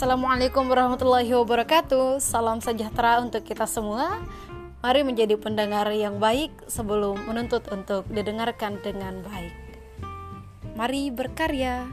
Assalamualaikum warahmatullahi wabarakatuh. Salam sejahtera untuk kita semua. Mari menjadi pendengar yang baik sebelum menuntut untuk didengarkan dengan baik. Mari berkarya.